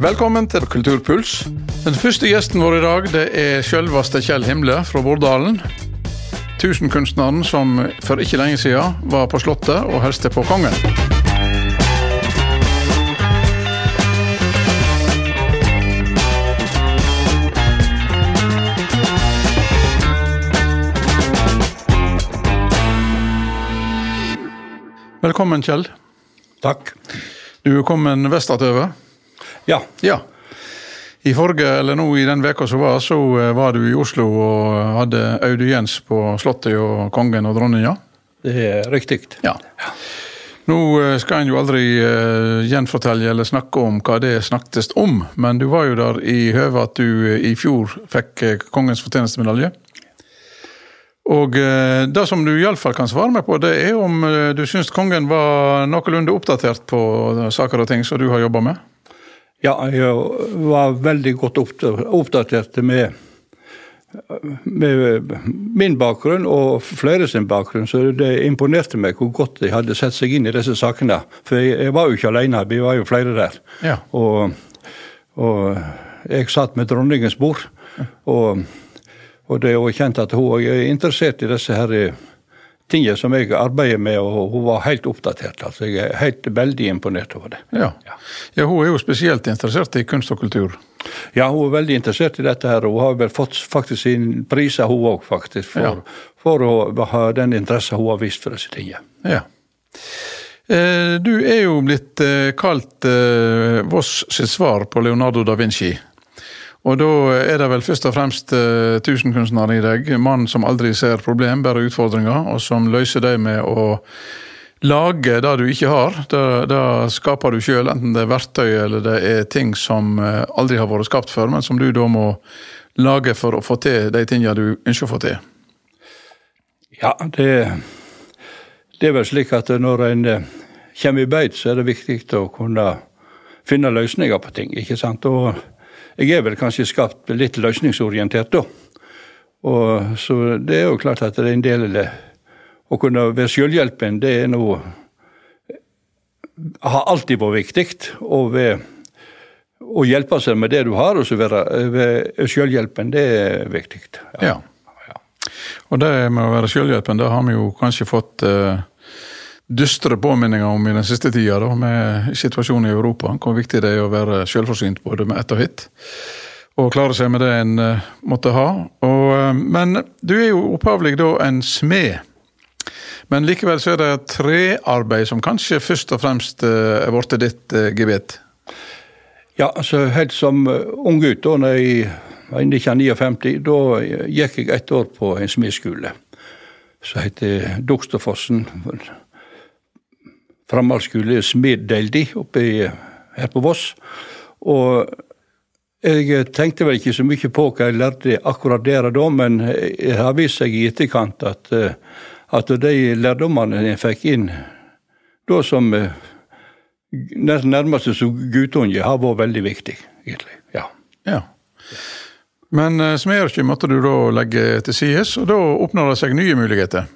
Velkommen til Kulturpuls. Den første gjesten vår i dag det er selveste Kjell Himle fra Bordalen. Tusenkunstneren som for ikke lenge siden var på Slottet og hilste på kongen. Velkommen, Kjell. Takk. Du er kommet vestatover? Ja. Ja. I forrige, eller nå i den veka som var, så eh, var du i Oslo og hadde audiens på Slottet og kongen og dronninga. Det er riktig. Ja. Nå eh, skal en jo aldri uh, gjenfortelle eller snakke om hva det snakkes om, men du var jo der i høve at du i fjor fikk kongens fortjenestemedalje. Og uh, det som du iallfall kan svare meg på, det er om du syns kongen var noenlunde oppdatert på saker og ting som du har jobba med? Ja, jeg var veldig godt oppdatert med, med min bakgrunn og flere sin bakgrunn, så det imponerte meg hvor godt de hadde sett seg inn i disse sakene. For jeg, var jo ikke alene, vi var jo flere der. Ja. Og, og, jeg satt med dronningens bord, og, og det er jo kjent at hun er interessert i disse her tingene som jeg arbeider med, og hun var helt oppdatert. altså Jeg er helt veldig imponert over det. Ja. ja, Hun er jo spesielt interessert i kunst og kultur. Ja, hun er veldig interessert i dette, her, hun har vel fått faktisk sin priser, hun òg, faktisk, for, ja. for, å ha den interesse hun har vist for disse tingene. Ja. Eh, du er jo blitt eh, kalt eh, Voss sitt svar på Leonardo da Vinci. Og da er det vel først og fremst uh, tusenkunstneren i deg, mann som aldri ser problem, bare utfordringer, og som løser dem med å lage det du ikke har. Det, det skaper du sjøl, enten det er verktøy eller det er ting som uh, aldri har vært skapt før, men som du da må lage for å få til de tingene du ønsker å få til. Ja, det, det er vel slik at når en uh, kommer i beit, så er det viktig å kunne finne løsninger på ting, ikke sant. Og jeg er vel kanskje skapt litt løsningsorientert, da. Og, så det er jo klart at det er en del av det. Å kunne være selvhjelpen, det er noe Har alltid vært viktig. Å, være, å hjelpe seg med det du har, og så være selvhjelpen, det er viktig. Ja. ja. Og det med å være selvhjelpen, det har vi jo kanskje fått uh dystre påminninger om i den siste tida, da, med situasjonen i Europa. Hvor viktig det er å være selvforsynt både med ett og hit. Og klare seg med det en uh, måtte ha. Og, uh, men du er jo opphavlig da en smed. Men likevel så er det trearbeid som kanskje først og fremst uh, er blitt ditt gebet? Ja, altså helt som ung gutt, da jeg var i 1959, da gikk jeg ett år på en smedskole som heter Dokstadfossen framhaldsskole Smeddeldi oppe i, her på Voss. Og jeg tenkte vel ikke så mye på hva jeg lærte akkurat der og da, men det har vist seg i etterkant at, at de lærdommene jeg fikk inn da som nærmest som guttunge, har vært veldig viktig, egentlig. Ja. ja. Men smedyrket måtte du da legge til side, og da åpna det seg nye muligheter?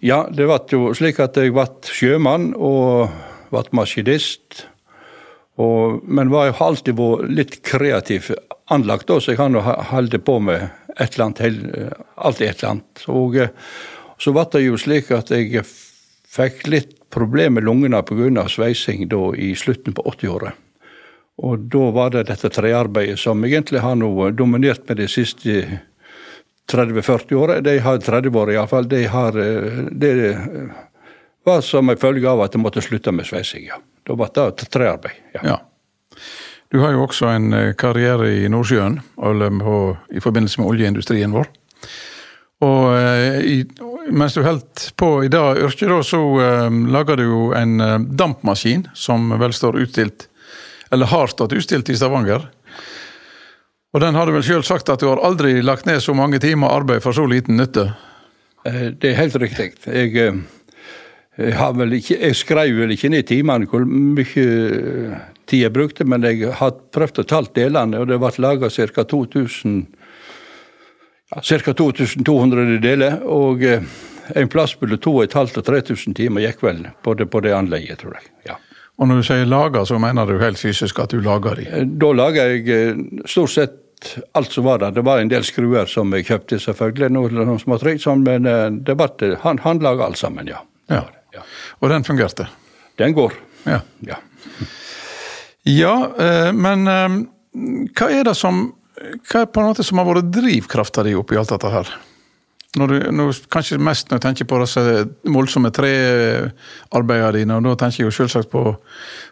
Ja, det ble jo slik at jeg ble sjømann og ble maskinist. Og, men var jo alltid vært litt kreativ anlagt, så jeg har nå holdt på med et eller annet, alltid et eller annet. Og så ble det jo slik at jeg fikk litt problemer med lungene pga. sveising da i slutten på 80-året. Og da var det dette trearbeidet som egentlig har nå dominert med de siste 30-40 år. De har 30 år iallfall. De har eh, Det var som en følge av at de måtte slutte med sveising. Ja. Da ble det trearbeid. Ja. ja. Du har jo også en eh, karriere i Nordsjøen i forbindelse med oljeindustrien vår. Og eh, i, mens du holdt på i det yrket, så um, laga du jo en dampmaskin som vel står utstilt, eller har stått utstilt i Stavanger. Og den har du vel sjøl sagt at du har aldri lagt ned så mange timer arbeid for så liten nytte? Eh, det er helt riktig. Jeg, eh, jeg, ikke, jeg skrev vel ikke ned timene hvor mye eh, tid jeg brukte, men jeg har prøvd å talt delene, og det ble laga ca. 2000 Ca. 2200 deler, og en plass mellom 2500 og 3000 timer gikk vel på på det anlegget, tror jeg. Ja. Og når du sier lager, så mener du helt fysisk at du lager de? Eh, da lager jeg eh, stort sett alt som var der. Det var en del skruer som jeg kjøpte, selvfølgelig, noe småtteri, sånn, men det ble, han, han laga alt sammen, ja. ja. ja. Og den fungerte? Den går. Ja. ja. ja men hva er det som hva er på en måte som har vært drivkrafta di oppi alt dette her? Når du, når, kanskje mest når jeg tenker på disse voldsomme trearbeidene dine, og da tenker jeg jo selvsagt på,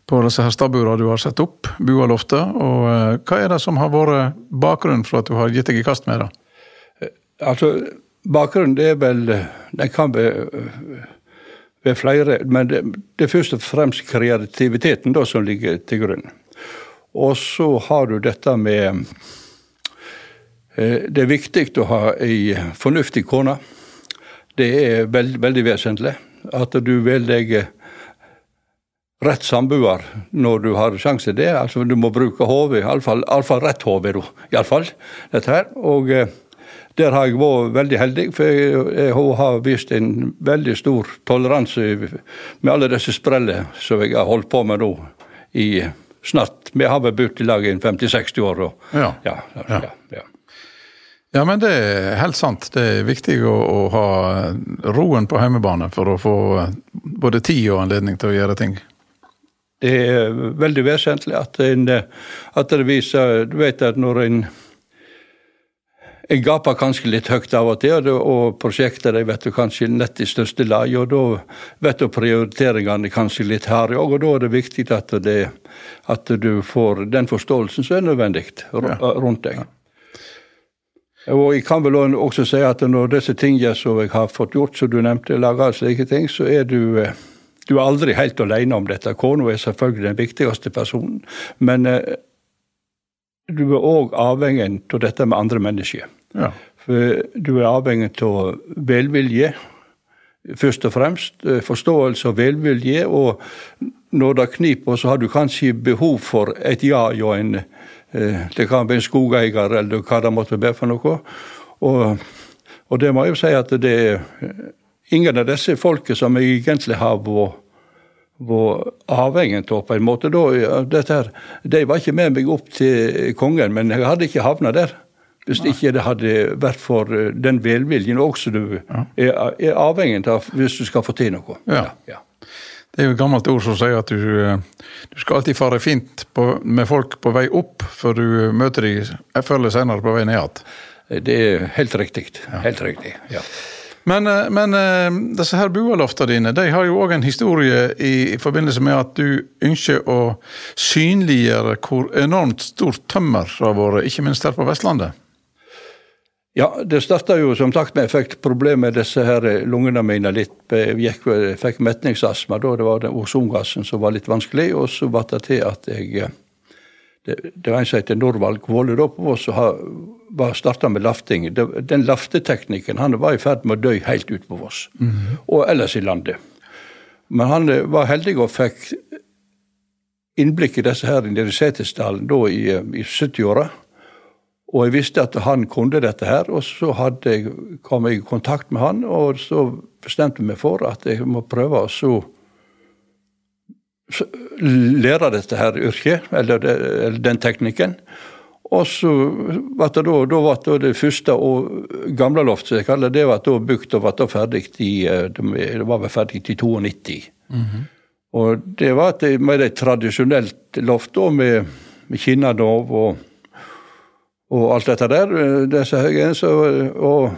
på disse her stabburene du har satt opp, bualoftet. Og uh, hva er det som har vært bakgrunnen for at du har gitt deg i kast med det? Eh, altså, bakgrunnen det er vel Den kan være, flere, men det, det, er først og fremst kreativiteten da som ligger til grunn. Og så har du dette med Eh, det er viktig å ha ei fornuftig kone. Det er veld, veldig vesentlig at du velger rett samboer når du har sjanse til det. Altså, du må bruke hodet, iallfall rett hode. Iallfall, dette her. Og eh, der har jeg vært veldig heldig, for hun har vist en veldig stor toleranse med alle disse sprellene som jeg har holdt på med nå i snart Vi har vel bodd i lag i 50-60 år. Og, ja. Ja, ja, ja. Ja, men det er helt sant. Det er viktig å, å ha roen på hjemmebane for å få både tid og anledning til å gjøre ting. Det er veldig vesentlig at, en, at det viser Du vet at når en jeg gaper kanskje litt høyt av og til, og prosjekter de vet du kanskje nett i største lag. og Da vet du prioriteringene kanskje litt her òg, og da er det viktig at, det, at du får den forståelsen som er nødvendig rundt deg. Ja. Og jeg kan vel også si at når disse tingene som jeg har fått gjort, som du nevnte, lager slike ting, så er du eh, du er aldri helt alene om dette. Kona er selvfølgelig den viktigste personen. Men eh, du er òg avhengig av dette med andre mennesker. Ja. For du er avhengig av velvilje, først og fremst. Eh, forståelse og velvilje. Og når det kniper, så har du kanskje behov for et ja og en det kan være en skogeier eller hva det måtte være for noe. Og, og det må jeg jo si at det er ingen av disse folket som jeg egentlig har vært avhengig av på en måte. Da, dette her, de var ikke med meg opp til kongen, men jeg hadde ikke havna der. Hvis ikke det hadde vært for eh, den velviljen også du er, er avhengig av hvis du skal få til noe. Ja. ja. Det er jo et gammelt ord som sier at du, eh, du skal alltid fare fint på, med folk på vei opp, før du møter dem før eller senere på vei ned igjen. Det er helt riktig. Ja. Helt riktig, ja. Men, eh, men eh, disse her bualoftene dine de har jo òg en historie i, i, forbindelse med at du ønsker å synliggjøre hvor enormt stort tømmer har vært, ikke minst her på Vestlandet. Ja, det starta jo som sagt med jeg fikk problemer med disse her lungene mine litt. Jeg fikk metningsastma da. Det var den ozongassen som var litt vanskelig. Og så ble det til at jeg Det, det var en som heter Norvald Kvåle da på Voss, som starta med lafting. Den lafteteknikken han var i ferd med å dø helt ut på Voss. Mm -hmm. Og ellers i landet. Men han var heldig og fikk innblikk i disse her i Setesdalen da i, i 70-åra. Og jeg visste at han kunne dette her, og så jeg, kom jeg i kontakt med han, og så bestemte jeg meg for at jeg må prøve å så, så lære dette her yrket, eller, det, eller, den teknikken. Og så var det da, da var det, første og gamle loft, som jeg kaller det, var da bygd og var ferdig i det var vel ferdig til 92. Mm -hmm. Og det var med et tradisjonelt loft da, med, med kinnadov og og alt dette der. Eh, disse høye, så, og,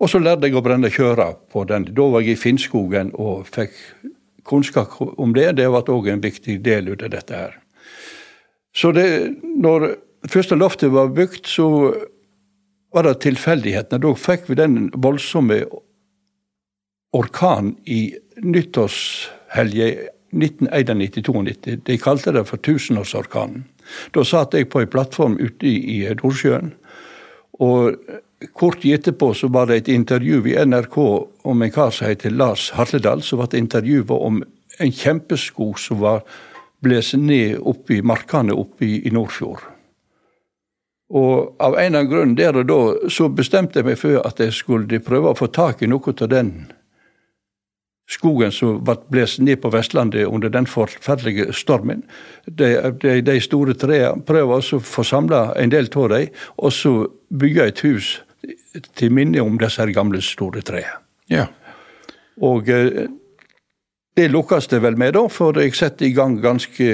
og, så lærte jeg å brenne kjøra på den. Da var jeg i Finnskogen og fikk kunnskap om det. Det var òg en viktig del av dette her. Så det, når første loftet var bygd, så var det tilfeldighetene. Da fikk vi den voldsomme orkanen i nyttårshelga 1991-92. De kalte det for tusenårsorkanen. Da satt jeg på ei plattform ute i, i Nordsjøen. Og kort tid etterpå så var det et intervju i NRK om en kar som heter Lars Hartledal, som ble intervjua om en kjempesko som var blåst ned oppe i markene oppe i, i Nordfjord. Og av en eller annen grunn der og da så bestemte jeg meg for at jeg skulle prøve å få tak i noe av den skogen som ble blåst ned på Vestlandet under den forferdelige stormen. De, de, de store trærne prøver også å få samla en del av dem, og så bygge et hus til minne om disse gamle, store trærne. Ja. Og eh, det lukkes det vel med, da, for jeg satte i gang ganske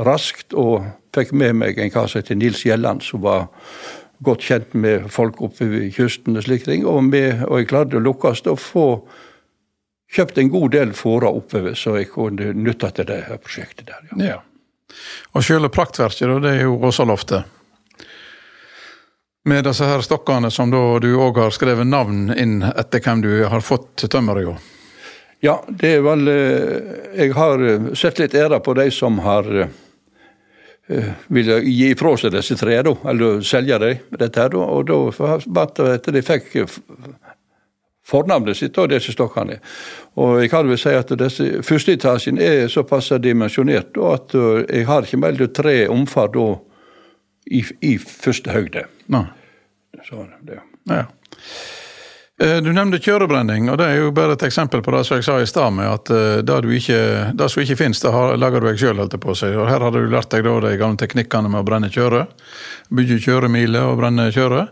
raskt og fikk med meg en kar som heter Nils Gjelland, som var godt kjent med folk oppe ved kysten og slike ting. Og, med, og jeg klarte å lukkes og få kjøpt en god del fåra oppover, så jeg kunne nytta til det her prosjektet der. Ja. ja. Og selve praktverket, da, det er jo Åsaloftet. Med disse her stokkene som da du òg har skrevet navn inn etter hvem du har fått tømmeret av. Ja, det er vel eh, Jeg har eh, sett litt ære på de som har uh, ville gi ifra seg disse tre, eller selge dem, dette og da etter de fikk fornavnet sitt og disse stokkene. Og jeg kan vel si at disse Førsteetasjen er såpass dimensjonert at jeg har ikke mer enn tre omfang i, i første høyde. Nei. Så, det. Ja. Eh, du nevnte kjørebrenning, og det er jo bare et eksempel på det som jeg sa i stad, med at eh, det, ikke, det som ikke finnes, det lager du deg sjøl, holdt jeg på å si. Og her har du lært deg da de gamle teknikkene med å brenne kjøre. Bygge kjøremiler og brenne kjøre.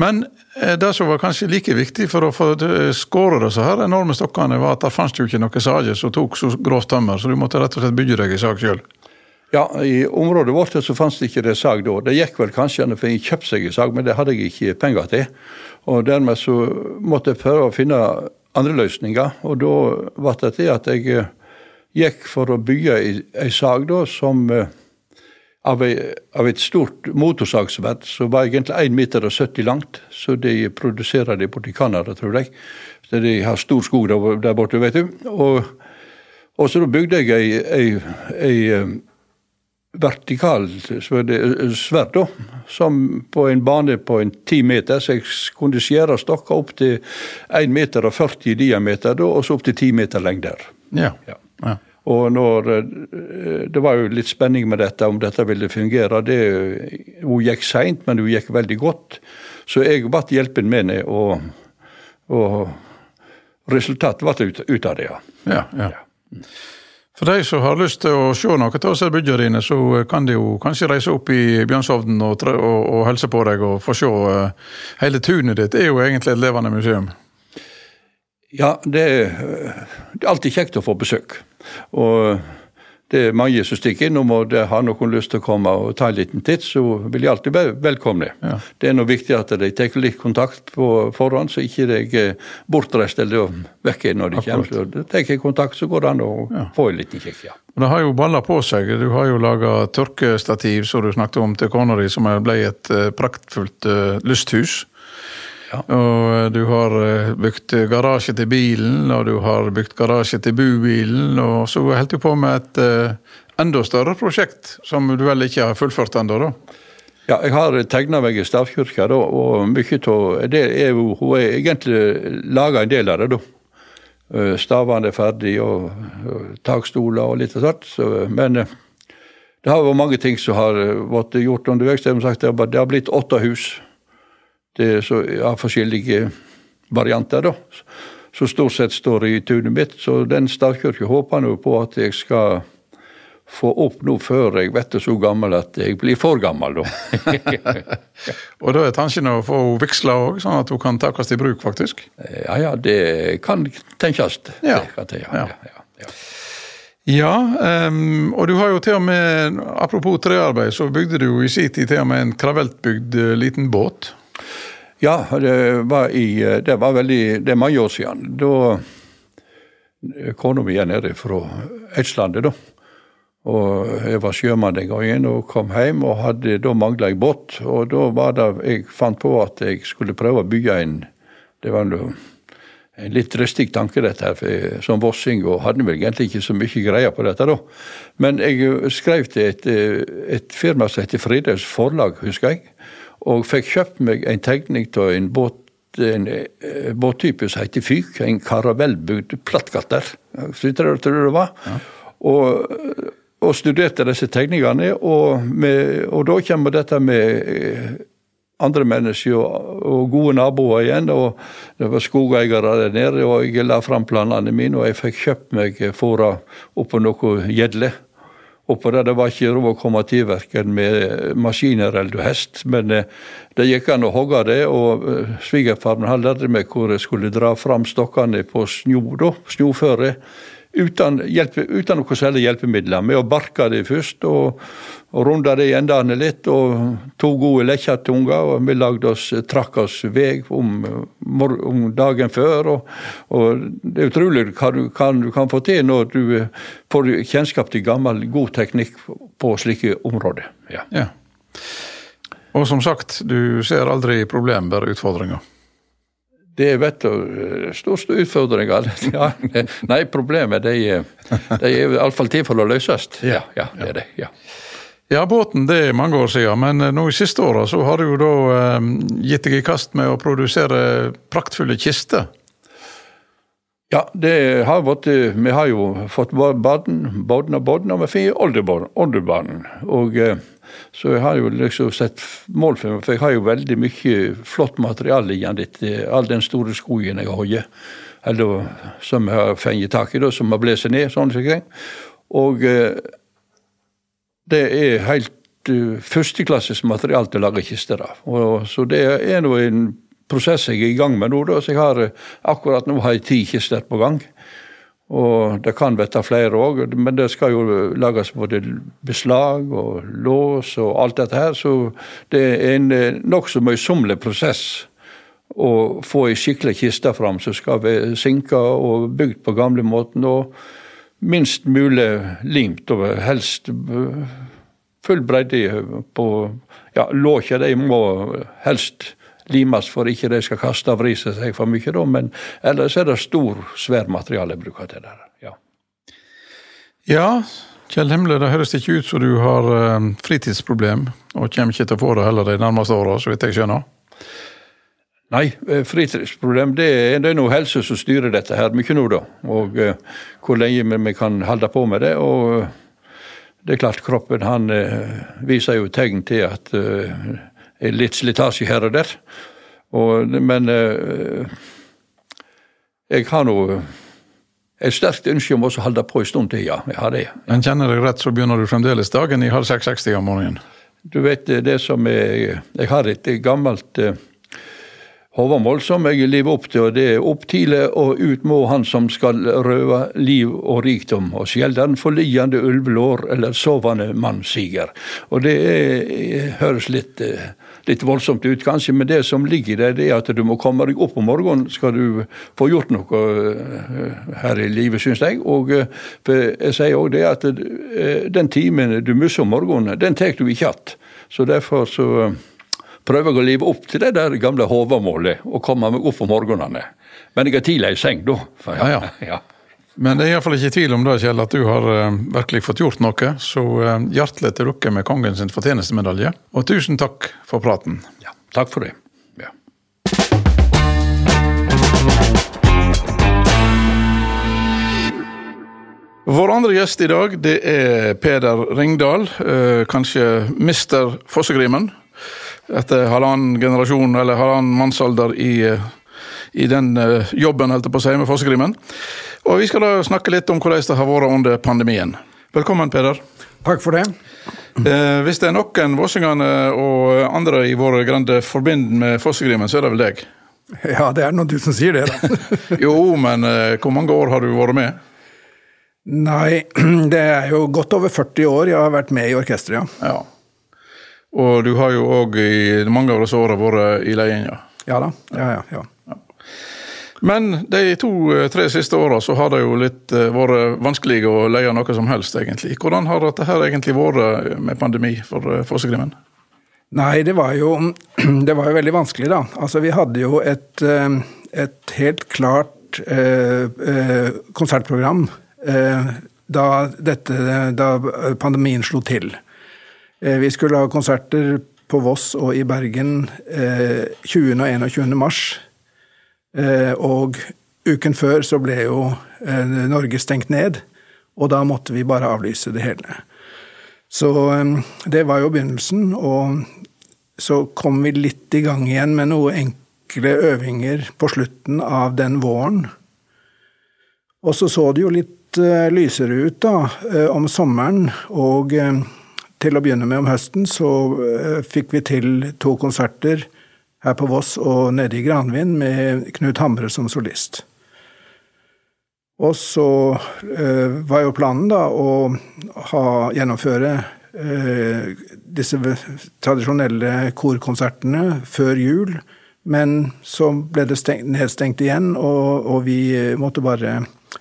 Men eh, det som var kanskje like viktig for å få skåret disse her enorme stokkene, var at det fantes jo ikke noe sage som tok så grovt tømmer, så du måtte rett og slett bygge deg en sag sjøl. Ja, i området vårt så fantes det ikke det sag da. Det gikk vel kanskje an å kjøpe seg en sag, men det hadde jeg ikke penger til. Og dermed så måtte jeg prøve å finne andre løsninger. Og da ble det til at jeg eh, gikk for å bygge ei sag da som eh, av, et stort motorsagsverd som var egentlig 1,70 meter langt. Så de produserer det borti Canada, tror jeg. Så de har stor skog der borte, vet du. Og, og så da bygde jeg ei, ei, ei eh, vertikal sverd, da, som på en bane på en ti meter. Så jeg kunne skjære stokker opp til 1 meter og 40 i diameter, og så opp til 10 meter lengder. Ja. ja. ja. Og når, eh, Det var jo litt spenning med dette, om dette ville fungere. Det, hun gikk seint, men hun gikk veldig godt. Så jeg ble hjelpen med henne, og, og resultatet ble ut, ut av det. ja. ja. ja. For de som har lyst til å se noe av bygda dine, så kan de jo kanskje reise opp i Bjørnshovden og, og, og helse på deg og få se. Uh, hele tunet ditt er jo egentlig et levende museum. Ja, det er, det er alltid kjekt å få besøk. Og det er mange som stikker innom, og det har noen lyst til å komme og ta en liten titt, så vil de alltid være velkomne. Ja. Det er noe viktig at de tar litt kontakt på forhånd, så ikke de er bortreist eller vekke når de Akkurat. kommer. Så tar jeg kontakt, så går det an å ja. få en liten kikk, ja. Det har jo balla på seg. Du har jo laga tørkestativ, som du snakket om, til kona di, som ble et eh, praktfullt uh, lysthus. Ja. Og eh, du har eh, bygd garasje til bilen, og du har bygd garasje til bubilen, og så holdt du på med et uh, enda større prosjekt, som du vel ikke har fullført ennå, da? Ja, jeg har tegna meg i stavkirka, da, og mye av det er jo Hun har egentlig laga en del av det, da. Stavene er ferdig, og, og takstoler og litt av sånt. Men det har vært mange ting som har blitt gjort underveis. Det har blitt åtte hus det er så, av forskjellige varianter, da. Som stort sett står i tunet mitt. Så den stavkirka håper nå på at jeg skal få opp nå før jeg blir så gammel at jeg blir for gammel, da. og da er tanken å få henne vigsla òg, sånn at hun kan takast i bruk, faktisk? Ja ja, det kan tenkes. Ja. Det ja. ja, ja. Ja, um, og du har jo til og med, apropos trearbeid, så bygde du jo i sin tid til og med en kraveltbygd uh, liten båt. Ja, det var, i, det var veldig Det er mange år siden. Da Kona mi er nede fra Østlandet, da. Og jeg var sjømann den gangen og kom hjem og hadde da mangla jeg båt. Og da var det jeg fant på at jeg skulle prøve å bygge en Det var en litt dristig tanke, dette her, for som vossing, og hadde vel egentlig ikke så mye greier på dette da. Men jeg skrev til et, et firma som heter Fridøys Forlag, husker jeg og fikk kjøpt meg en tegning av en båt en eh, båttype som heter Fyk, en karavellbygd plattgatter, så jeg det var. Ja. Og, og, studerte disse tegningene, og, med, og, da kommer dette med eh, andre mennesker og, og, gode naboer igjen. og Det var skogeiere der nede, og jeg la fram planene mine. Og jeg fikk kjøpt meg fôra oppå noe gjedle. Oppå der det var ikke råd å komme til verken med maskiner eller hest, men eh, det gikk an å hogge det. Og eh, svigerfaren lærte meg hvor jeg skulle dra fram stokkene på snø, da, snøføre uten, hjelpe, uten noe særlig hjelpemidler. Med å barke det først og, og runde det i endene litt. Og to gode lekkertunger, Og vi lagde oss, trakk oss vei om, om, dagen før. Og, og, det er utrolig hva du kan, du kan, få til når du får kjennskap til gammel, god teknikk på slike områder. Ja. ja. Og som sagt, du ser aldri problem, bare utfordringer. Det er vet du, største utfordringa. Ja, nei, problemet de, de er iallfall til for å løses. Ja, ja, det er det. ja. Ja, båten det er mange år siden, men eh, nå i siste åra så har du jo da eh, gitt deg i kast med å produsere praktfulle kister. Ja, det har vært Vi har jo fått barn, barn og barn, og vi får oldebarn. Og eh, så jeg har jo liksom sett mål for meg, for jeg har jo veldig mye flott materiale igjen etter all den store skogen jeg har eller som jeg har fengt tak i, da, som har blåst ned. sånn. Og eh, det er helt uh, førsteklasses materiale til å lage kister av. Og, så det er nå en prosess jeg er i gang med nå. Da, så jeg har akkurat nå har jeg ti kister på gang. Og det kan bli flere òg, men det skal jo lages både beslag og lås og alt dette her. Så det er en eh, nokså møysommelig prosess å få ei skikkelig kiste fram som skal være sinka og bygd på gamlemåten. Og minst mulig limt, og helst full bredde på ja, Låkja de må helst limes for ikke de skal kaste og vri seg for mye, da, men ellers er det stor, svær materiale jeg bruker til det. Ja. ja, Kjell Himle, det høres ikke ut som du har uh, fritidsproblem, og kommer ikke til å få det heller de nærmeste åra, så vidt jeg skjønner? Nei, eh, fritidsproblem det er, det er noe helse som styrer dette her mye nå, da. Og uh, hvor lenge vi kan holde på med det. og det er klart, kroppen han uh, viser jo tegn til at litt slitasje her og der. Og, men eh, jeg har nå et sterkt ønske om å holde på en stund til, ja. Jeg har det. Men kjenner deg rett, så begynner du fremdeles dagen i halv seks-seks-tida om morgenen? Du vet det som er Jeg har et gammelt uh, hovedmål som jeg lever opp til, og det er opp tidlig og ut må han som skal røve liv og rikdom, og sjelden for liende ulvelår eller sovende mann siger. Og det er, høres litt, litt, voldsomt ut kanskje, men det som ligger i det er at du må komme deg opp om morgenen skal du få gjort noe eh, her i livet, syns jeg. Og eh, jeg sier òg det at eh, den timen du mister om morgenen, den tar du ikke igjen. Så derfor så prøver jeg å leve opp til det der gamle hovedmålet og komme meg opp om morgenene. Men jeg er tidlig i seng da. Ja, ja. ja. Men det er iallfall ikke tvil om det, Kjell, at du har uh, virkelig fått gjort noe. Så uh, hjertelig til dere med kongens fortjenestemedalje. Og tusen takk for praten. Ja, takk for det. Ja. Vår andre gjest i dag det er Peder Ringdal, uh, kanskje mister Fossegrimen etter halvannen generasjon, eller halvannen mannsalder i, i den eh, jobben, holdt jeg på å si, med Fossegrimen. Og vi skal da snakke litt om hvordan det har vært under pandemien. Velkommen, Peder. Takk for det. Eh, hvis det er noen vossingene og andre i våre grende forbinder med Fossegrimen, så er det vel deg? Ja, det er noen du som sier det, da. jo, men eh, hvor mange år har du vært med? Nei, det er jo godt over 40 år jeg har vært med i orkesteret, ja. ja. Og du har jo òg i mange av disse åra vært i ledelsen? Ja da. Ja, ja, ja. Men de to-tre siste åra så har det jo litt uh, vært vanskelig å leie noe som helst, egentlig. Hvordan har dette her egentlig vært med pandemi for Fossegrimen? Nei, det var, jo, det var jo veldig vanskelig, da. Altså, vi hadde jo et, et helt klart konsertprogram da, dette, da pandemien slo til. Eh, vi skulle ha konserter på Voss og i Bergen 20. Eh, og 21. mars. Eh, og uken før så ble jo Norge stengt ned, og da måtte vi bare avlyse det hele. Så det var jo begynnelsen, og så kom vi litt i gang igjen med noen enkle øvinger på slutten av den våren. Og så så det jo litt lysere ut da, om sommeren. Og til å begynne med om høsten så fikk vi til to konserter her på Voss og nede i Granvin med Knut Hamre som solist. Og så var jo planen da å ha, gjennomføre disse tradisjonelle korkonsertene før jul. Men så ble det stengt, nedstengt igjen, og, og vi måtte bare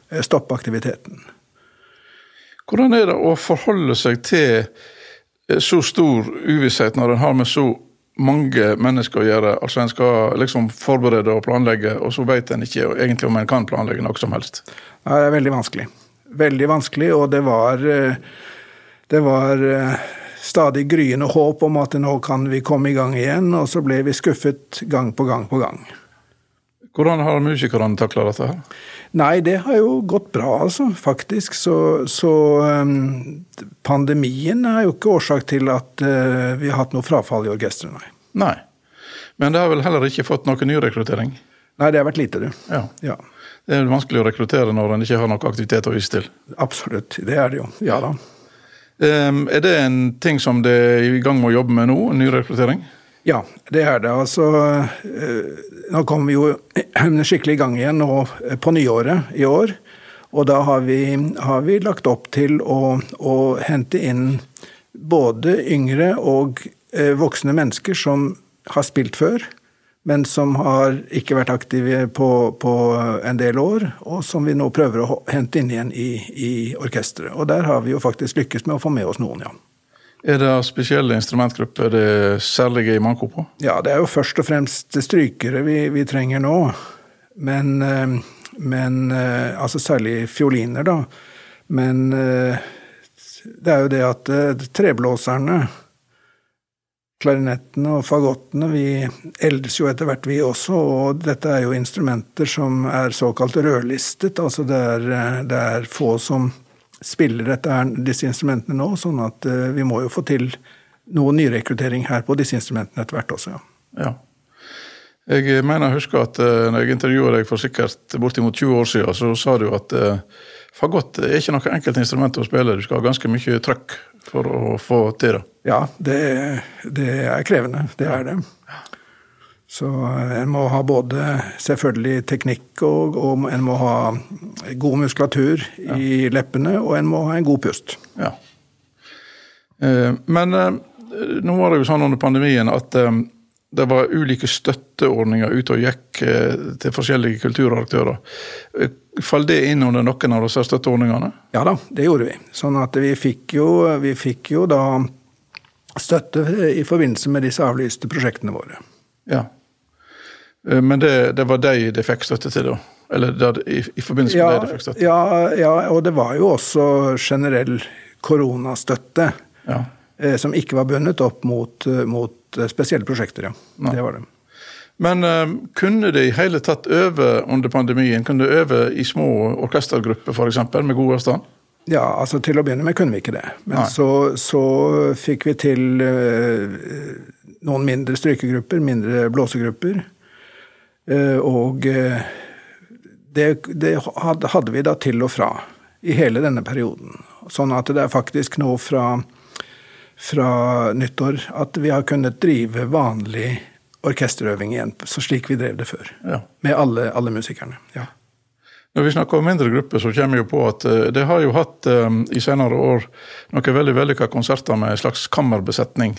Eh, stoppe aktiviteten. Hvordan er det å forholde seg til eh, så stor uvisshet når en har med så mange mennesker å gjøre? Altså En skal liksom forberede og planlegge, og så vet en ikke egentlig om en kan planlegge noe som helst. Nei, det er veldig vanskelig. Veldig vanskelig, og det var, eh, det var stadig gryende håp om at nå kan vi komme i gang igjen, og så ble vi skuffet gang på gang på gang. Hvordan har musikerne takla dette? her? Nei, det har jo gått bra, altså, faktisk. Så, så um, pandemien er jo ikke årsak til at uh, vi har hatt noe frafall i orkesteret, nei. nei. Men det har vel heller ikke fått noe nyrekruttering? Nei, det har vært lite, du. Ja. ja. Det er vanskelig å rekruttere når en ikke har noe aktivitet å vise til? Absolutt, det er det jo. Ja da. Um, er det en ting som det er i gang med å jobbe med nå, nyrekruttering? Ja, det er det. Altså, eh, nå kommer vi jo skikkelig i gang igjen nå eh, på nyåret i år. Og da har vi, har vi lagt opp til å, å, hente inn både yngre og eh, voksne mennesker som har spilt før, men som har ikke vært aktive på, på, en del år, og som vi nå prøver å hente inn igjen i, i orkesteret. Og der har vi jo faktisk lykkes med å få med oss noen, ja. Er det spesielle instrumentgrupper det er særlige i manko på? Ja, det er jo først og fremst strykere vi, vi trenger nå. Men, eh, men, eh, Altså særlig fioliner, da. Men eh, det er jo det at treblåserne, klarinettene og fagottene, vi eldes jo etter hvert, vi også. Og dette er jo instrumenter som er såkalt rødlistet. Altså det er, det er få som spiller dette, disse instrumentene nå, sånn at uh, vi må jo få til noe nyrekruttering her på disse instrumentene etter hvert også. ja. ja. Jeg mener jeg husker at uh, når jeg intervjuet deg for sikkert bortimot 20 år siden, så sa du at fagott er ikke noe enkelt instrument å spille. Du skal ha ganske mye trøkk for å få til det. Ja, det, det er krevende. Det er det. Så eh, en må ha både selvfølgelig teknikk, og, og en må ha god muskulatur ja. i leppene, og en må ha en god pust. Ja. Eh, men eh, nå var det jo sånn under pandemien at det var ulike støtteordninger ute og gikk til forskjellige kulturaktører. Falt det inn under noen av disse støtteordningene? Ja da, det gjorde vi. Sånn at vi fikk jo, vi fikk jo da støtte i forbindelse med disse avlyste prosjektene våre. Ja. Eh, men det, det var de de fikk støtte til, da? Eller det, i, i, forbindelse med ja, det de fikk støtte? Ja, ja, og det var jo også generell koronastøtte. Ja. Eh, som ikke var bundet opp mot, eh, mot spesielle prosjekter, ja. Nei. Det var det. Men uh, kunne de i hele tatt øve under pandemien? Kunne de øve i små orkestergrupper f.eks., med god avstand? Ja, altså til å begynne med kunne vi ikke det. Men så, så, fikk vi til uh, noen mindre strykegrupper, mindre blåsegrupper. Eh, og eh, det, det, hadde vi da til og fra i hele denne perioden. Sånn at det er faktisk nå fra, fra nyttår at vi har kunnet drive vanlig orkesterøving igjen, så slik vi drev det før. Ja. Med alle, alle musikerne. ja. Når vi snakker om mindre grupper, så kommer vi på at eh, det har jo hatt i senere år noen veldig vellykka konserter med en slags kammerbesetning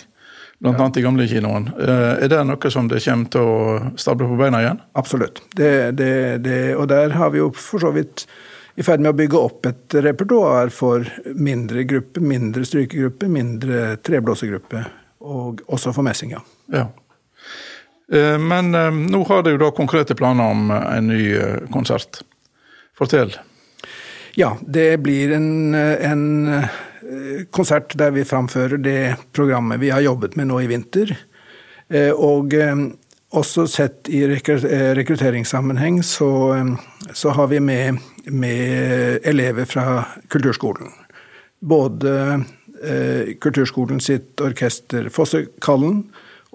blant annet i gamlekinoen. kinoen. er det noe som det kommer til å stable på beina igjen? Absolutt. Det, det, det, og der har vi jo for så vidt i ferd med å bygge opp et repertoar for mindre grupper, mindre strykegrupper, mindre treblåsegrupper, og også for messinga. Ja. Eh, men eh, nå har dere jo da konkrete planer om en ny konsert. Fortell. Ja, det blir en, en Eh, konsert der vi framfører det programmet vi har jobbet med nå i vinter. Eh, og eh, også sett i rekrutteringssammenheng så, så har vi med, med, elever fra kulturskolen. Både Kulturskolen sitt orkester Fossekallen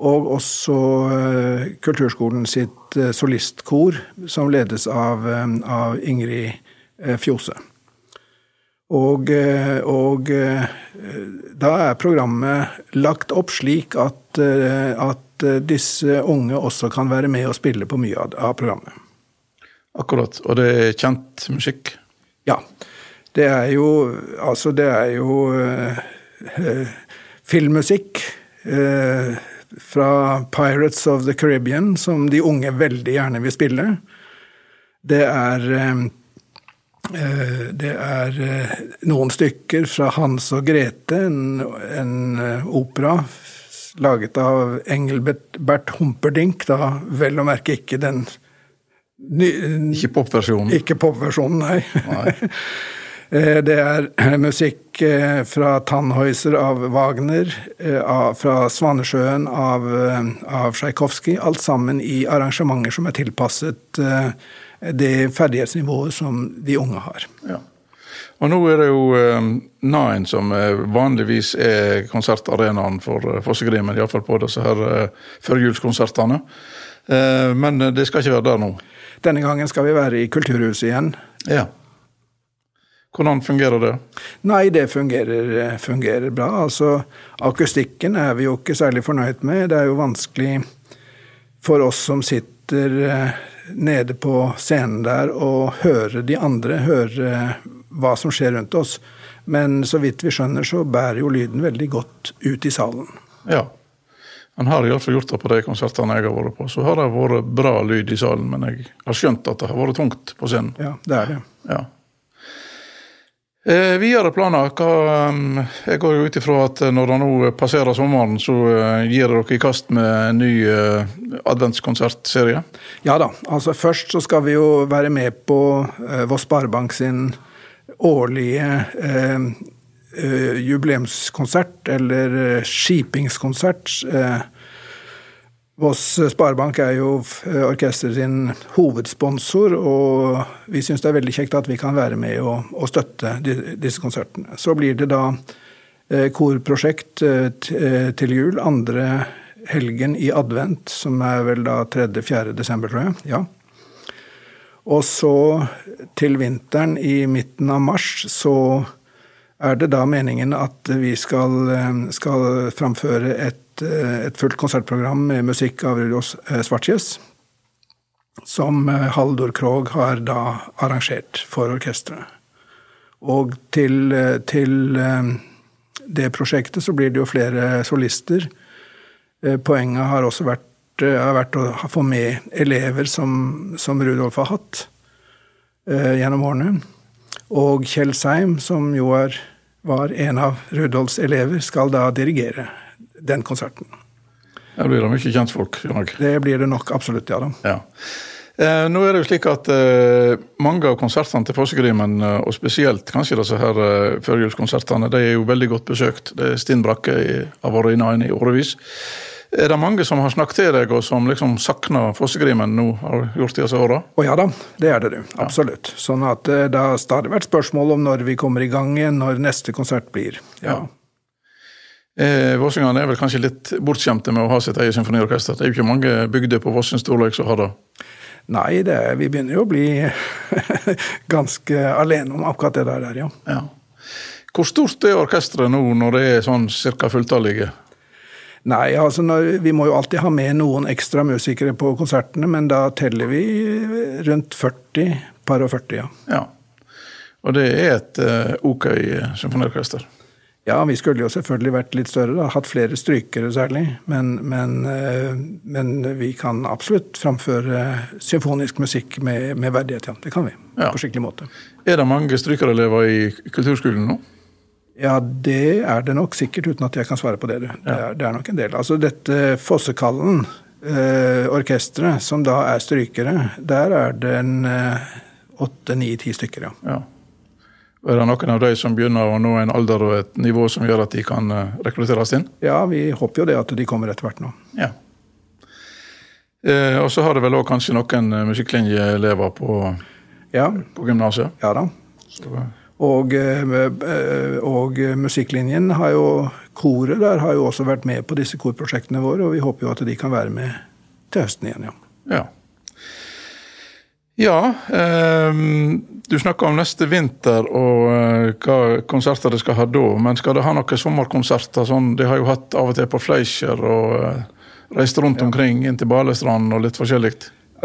Og også eh, kulturskolen sitt eh, solistkor, som ledes av, eh, av Ingrid eh, Fjose. Og, eh, og eh, da er programmet lagt opp slik at, eh, at disse unge også kan være med og spille på mye av, programmet. Akkurat. Og det er kjent musikk? Ja. Det er jo Altså, det er jo eh, filmmusikk eh, fra Pirates of the Caribbean, som de unge veldig gjerne vil spille. Det er eh, det er eh, noen stykker fra Hans og Grete, en, en eh, opera laget av Engelbert Bert Humperdinck, da vel å merke ikke den ny, Ikke popversjonen? ikke popversjonen, nei. Nei. Eh, Det er eh, musikk eh, fra Tannhäuser av Wagner, eh, fra Svanesjøen av, eh, av Tsjajkovskij. Alt sammen i arrangementer som er tilpasset eh, det ferdighetsnivået som de unge har. Ja. Og nå er det jo eh, Nine som eh, vanligvis er konsertarenaen for eh, Fossegrimen, iallfall på disse her eh, førjulskonsertene. Eh, men det skal ikke være der nå. Denne gangen skal vi være i Kulturhuset igjen. Ja. Hvordan fungerer det? Nei, det fungerer, fungerer bra. Altså, akustikken er vi jo ikke særlig fornøyd med. Det er jo vanskelig for oss som sitter nede på scenen der og høre de andre, høre hva som skjer rundt oss. Men så vidt vi skjønner, så bærer jo lyden veldig godt ut i salen. Ja. Han har iallfall gjort det på de konsertene jeg har vært på. Så har det vært bra lyd i salen, men jeg har skjønt at det har vært tungt på scenen. Ja, det er det. Ja. Eh, videre planer? Hva, um, jeg går jo ut ifra at når det nå passerer sommeren, så eh, gir dere i kast med en ny eh, adventskonsertserie? Ja da. altså Først så skal vi jo være med på eh, Voss Sparebank sin årlige eh, eh, jubileumskonsert, eller eh, skipingskonsert. Eh, Voss Sparebank er jo eh, orkesteret sin hovedsponsor, og vi syns det er veldig kjekt at vi kan være med og, og støtte disse konsertene. Så blir det da eh, korprosjekt eh, til jul, andre helgen i advent, som er vel da 3.-4. desember, tror jeg. Ja. Og så til vinteren, i midten av mars, så er det da meningen at vi skal, skal framføre et, eh, et fullt konsertprogram med musikk av Rudolf eh, Svartjes, som eh, Haldor Krogh har da arrangert for orkesteret. Og til, til det prosjektet så blir det jo flere solister. Poenget har også vært, har vært å få med elever som, som Rudolf har hatt gjennom årene. Og Kjell Seim, som jo er, var en av Rudolfs elever, skal da dirigere den konserten. Det blir det mye kjentfolk. Det blir det nok absolutt, ja da. Ja. Eh, nå er det jo slik at eh, mange av konsertene til Fossegrimen, eh, og spesielt kanskje disse her eh, førjulskonsertene, de er jo veldig godt besøkt. Det er Stinn Brakke i- har vært inne i årevis. Er det mange som har snakket til deg, og som liksom savner Fossegrimen nå, har gjort disse åra? Å ja da, det er det du. Absolutt. Sånn at eh, det har stadig vært spørsmål om når vi kommer i gang igjen, når neste konsert blir. ja. Ja. Eh, Vossingene er vel kanskje litt bortskjemte med å ha sitt eget symfoniorkester. Det er jo ikke mange bygder på Voss sin storlek som har det. Nei, det vi begynner jo å bli ganske alene om akkurat det der, ja. Ja. Hvor stort er orkesteret nå når det er sånn cirka fulltallige? Nei, altså når, vi må jo alltid ha med noen ekstra musikere på konsertene, men da teller vi rundt 40, par og 40, ja. Ja. Og det er et uh, ok symfoniorkester. Ja, vi skulle jo selvfølgelig vært litt større, da, hatt flere strykere særlig, men, men, eh, men vi kan absolutt framføre symfonisk musikk med, med verdighet, ja. Det kan vi, Ja. på skikkelig måte. Er det mange strykerelever i kulturskolen nå? Ja, det er det nok sikkert, uten at jeg kan svare på det. Det, er, det er nok en del. Altså dette Fossekallen, eh, orkesteret, som da er strykere, der er det en eh, åtte, ni, ti stykker, ja. Ja. Og Er det noen av de som begynner å nå en alder og et nivå som gjør at de kan eh, rekrutteres inn? Ja, vi håper jo det at de kommer etter hvert nå. Ja. Eh, og så har det vel òg kanskje noen eh, musikklinjeelever på, Ja, på gymnaset. ja da. Så, eh, Og, og musikklinjen har jo Koret der har jo også vært med på disse korprosjektene våre, og vi håper jo at de kan være med til høsten igjen, ja. Ja. Ja, eh, du snakker om neste vinter og eh, hva konserter de skal ha da. Men skal de ha noen sommerkonserter? Sånn, de har jo hatt av og til på Fleischer og eh, reist rundt omkring inn til Balestrand og litt forskjellig.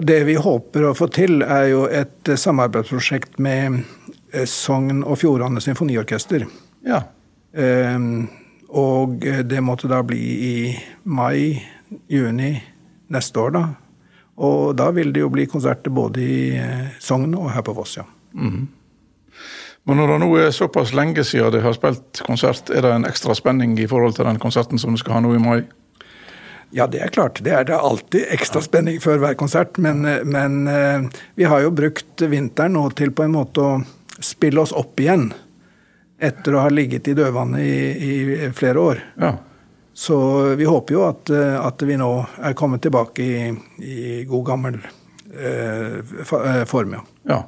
Det vi håper å få til, er jo et eh, samarbeidsprosjekt med Sogn og Fjordane Symfoniorkester. Ja. Eh, og det måtte da bli i mai-juni neste år, da. Og da vil det jo bli konserter både i eh, Sogn og her på Voss, ja. Mm. Men når det nå er såpass lenge siden de har spilt konsert, er det en ekstra spenning i forhold til den konserten som du skal ha nå i mai? Ja, det er klart. Det er det alltid ekstra spenning før hver konsert. Men, eh, men eh, vi har jo brukt vinteren nå til på en måte å spille oss opp igjen. Etter å ha ligget i dødvannet i, i flere år. Ja. Så vi håper jo at, eh, at vi nå er kommet tilbake i, i god gammel eh, eh, form, ja. ja.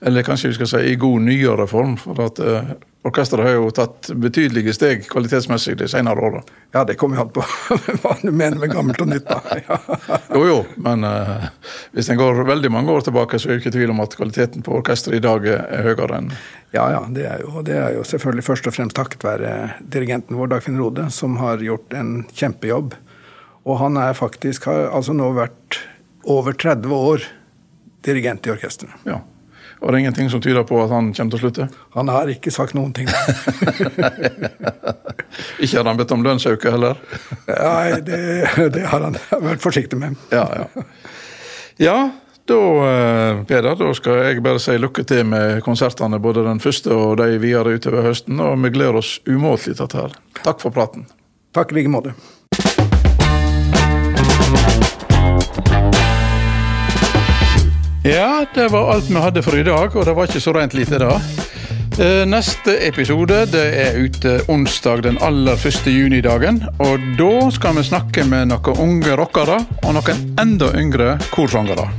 Eller kanskje vi skal si i god nyere form. For at eh, orkesteret har jo tatt betydelige steg kvalitetsmessig de senere åra. Ja, det kommer jo an på hva du mener med gammelt og nytt, da. Ja. jo jo, men uh, hvis en går veldig mange år tilbake, så er det ikke tvil om at kvaliteten på orkesteret i dag er høyere enn ja, ja. Det er, jo, det er jo selvfølgelig først og fremst takket være dirigenten vår, Dagfinn Rode, som har gjort en kjempejobb. Og han er faktisk, har altså nå vært over 30 år dirigent i orkesteret. Ja. Og det er ingenting som tyder på at han kommer til å slutte? Han har ikke sagt noen ting. ikke hadde han bedt om lønnsøkning heller? Nei, det, det, har han vært forsiktig med. ja, ja. ja da, eh, Peder, da skal jeg bare si lykke til med konsertene, både den første og de videre utover høsten. Og vi gleder oss umåtelig til dette. her. Takk for praten. Takk i like måte. Ja, det var alt vi hadde for i dag, og det var ikke så rent lite da. Eh, neste episode det er ute onsdag den aller første junidagen. Og da skal vi snakke med noen unge rockere og noen enda yngre korsangere.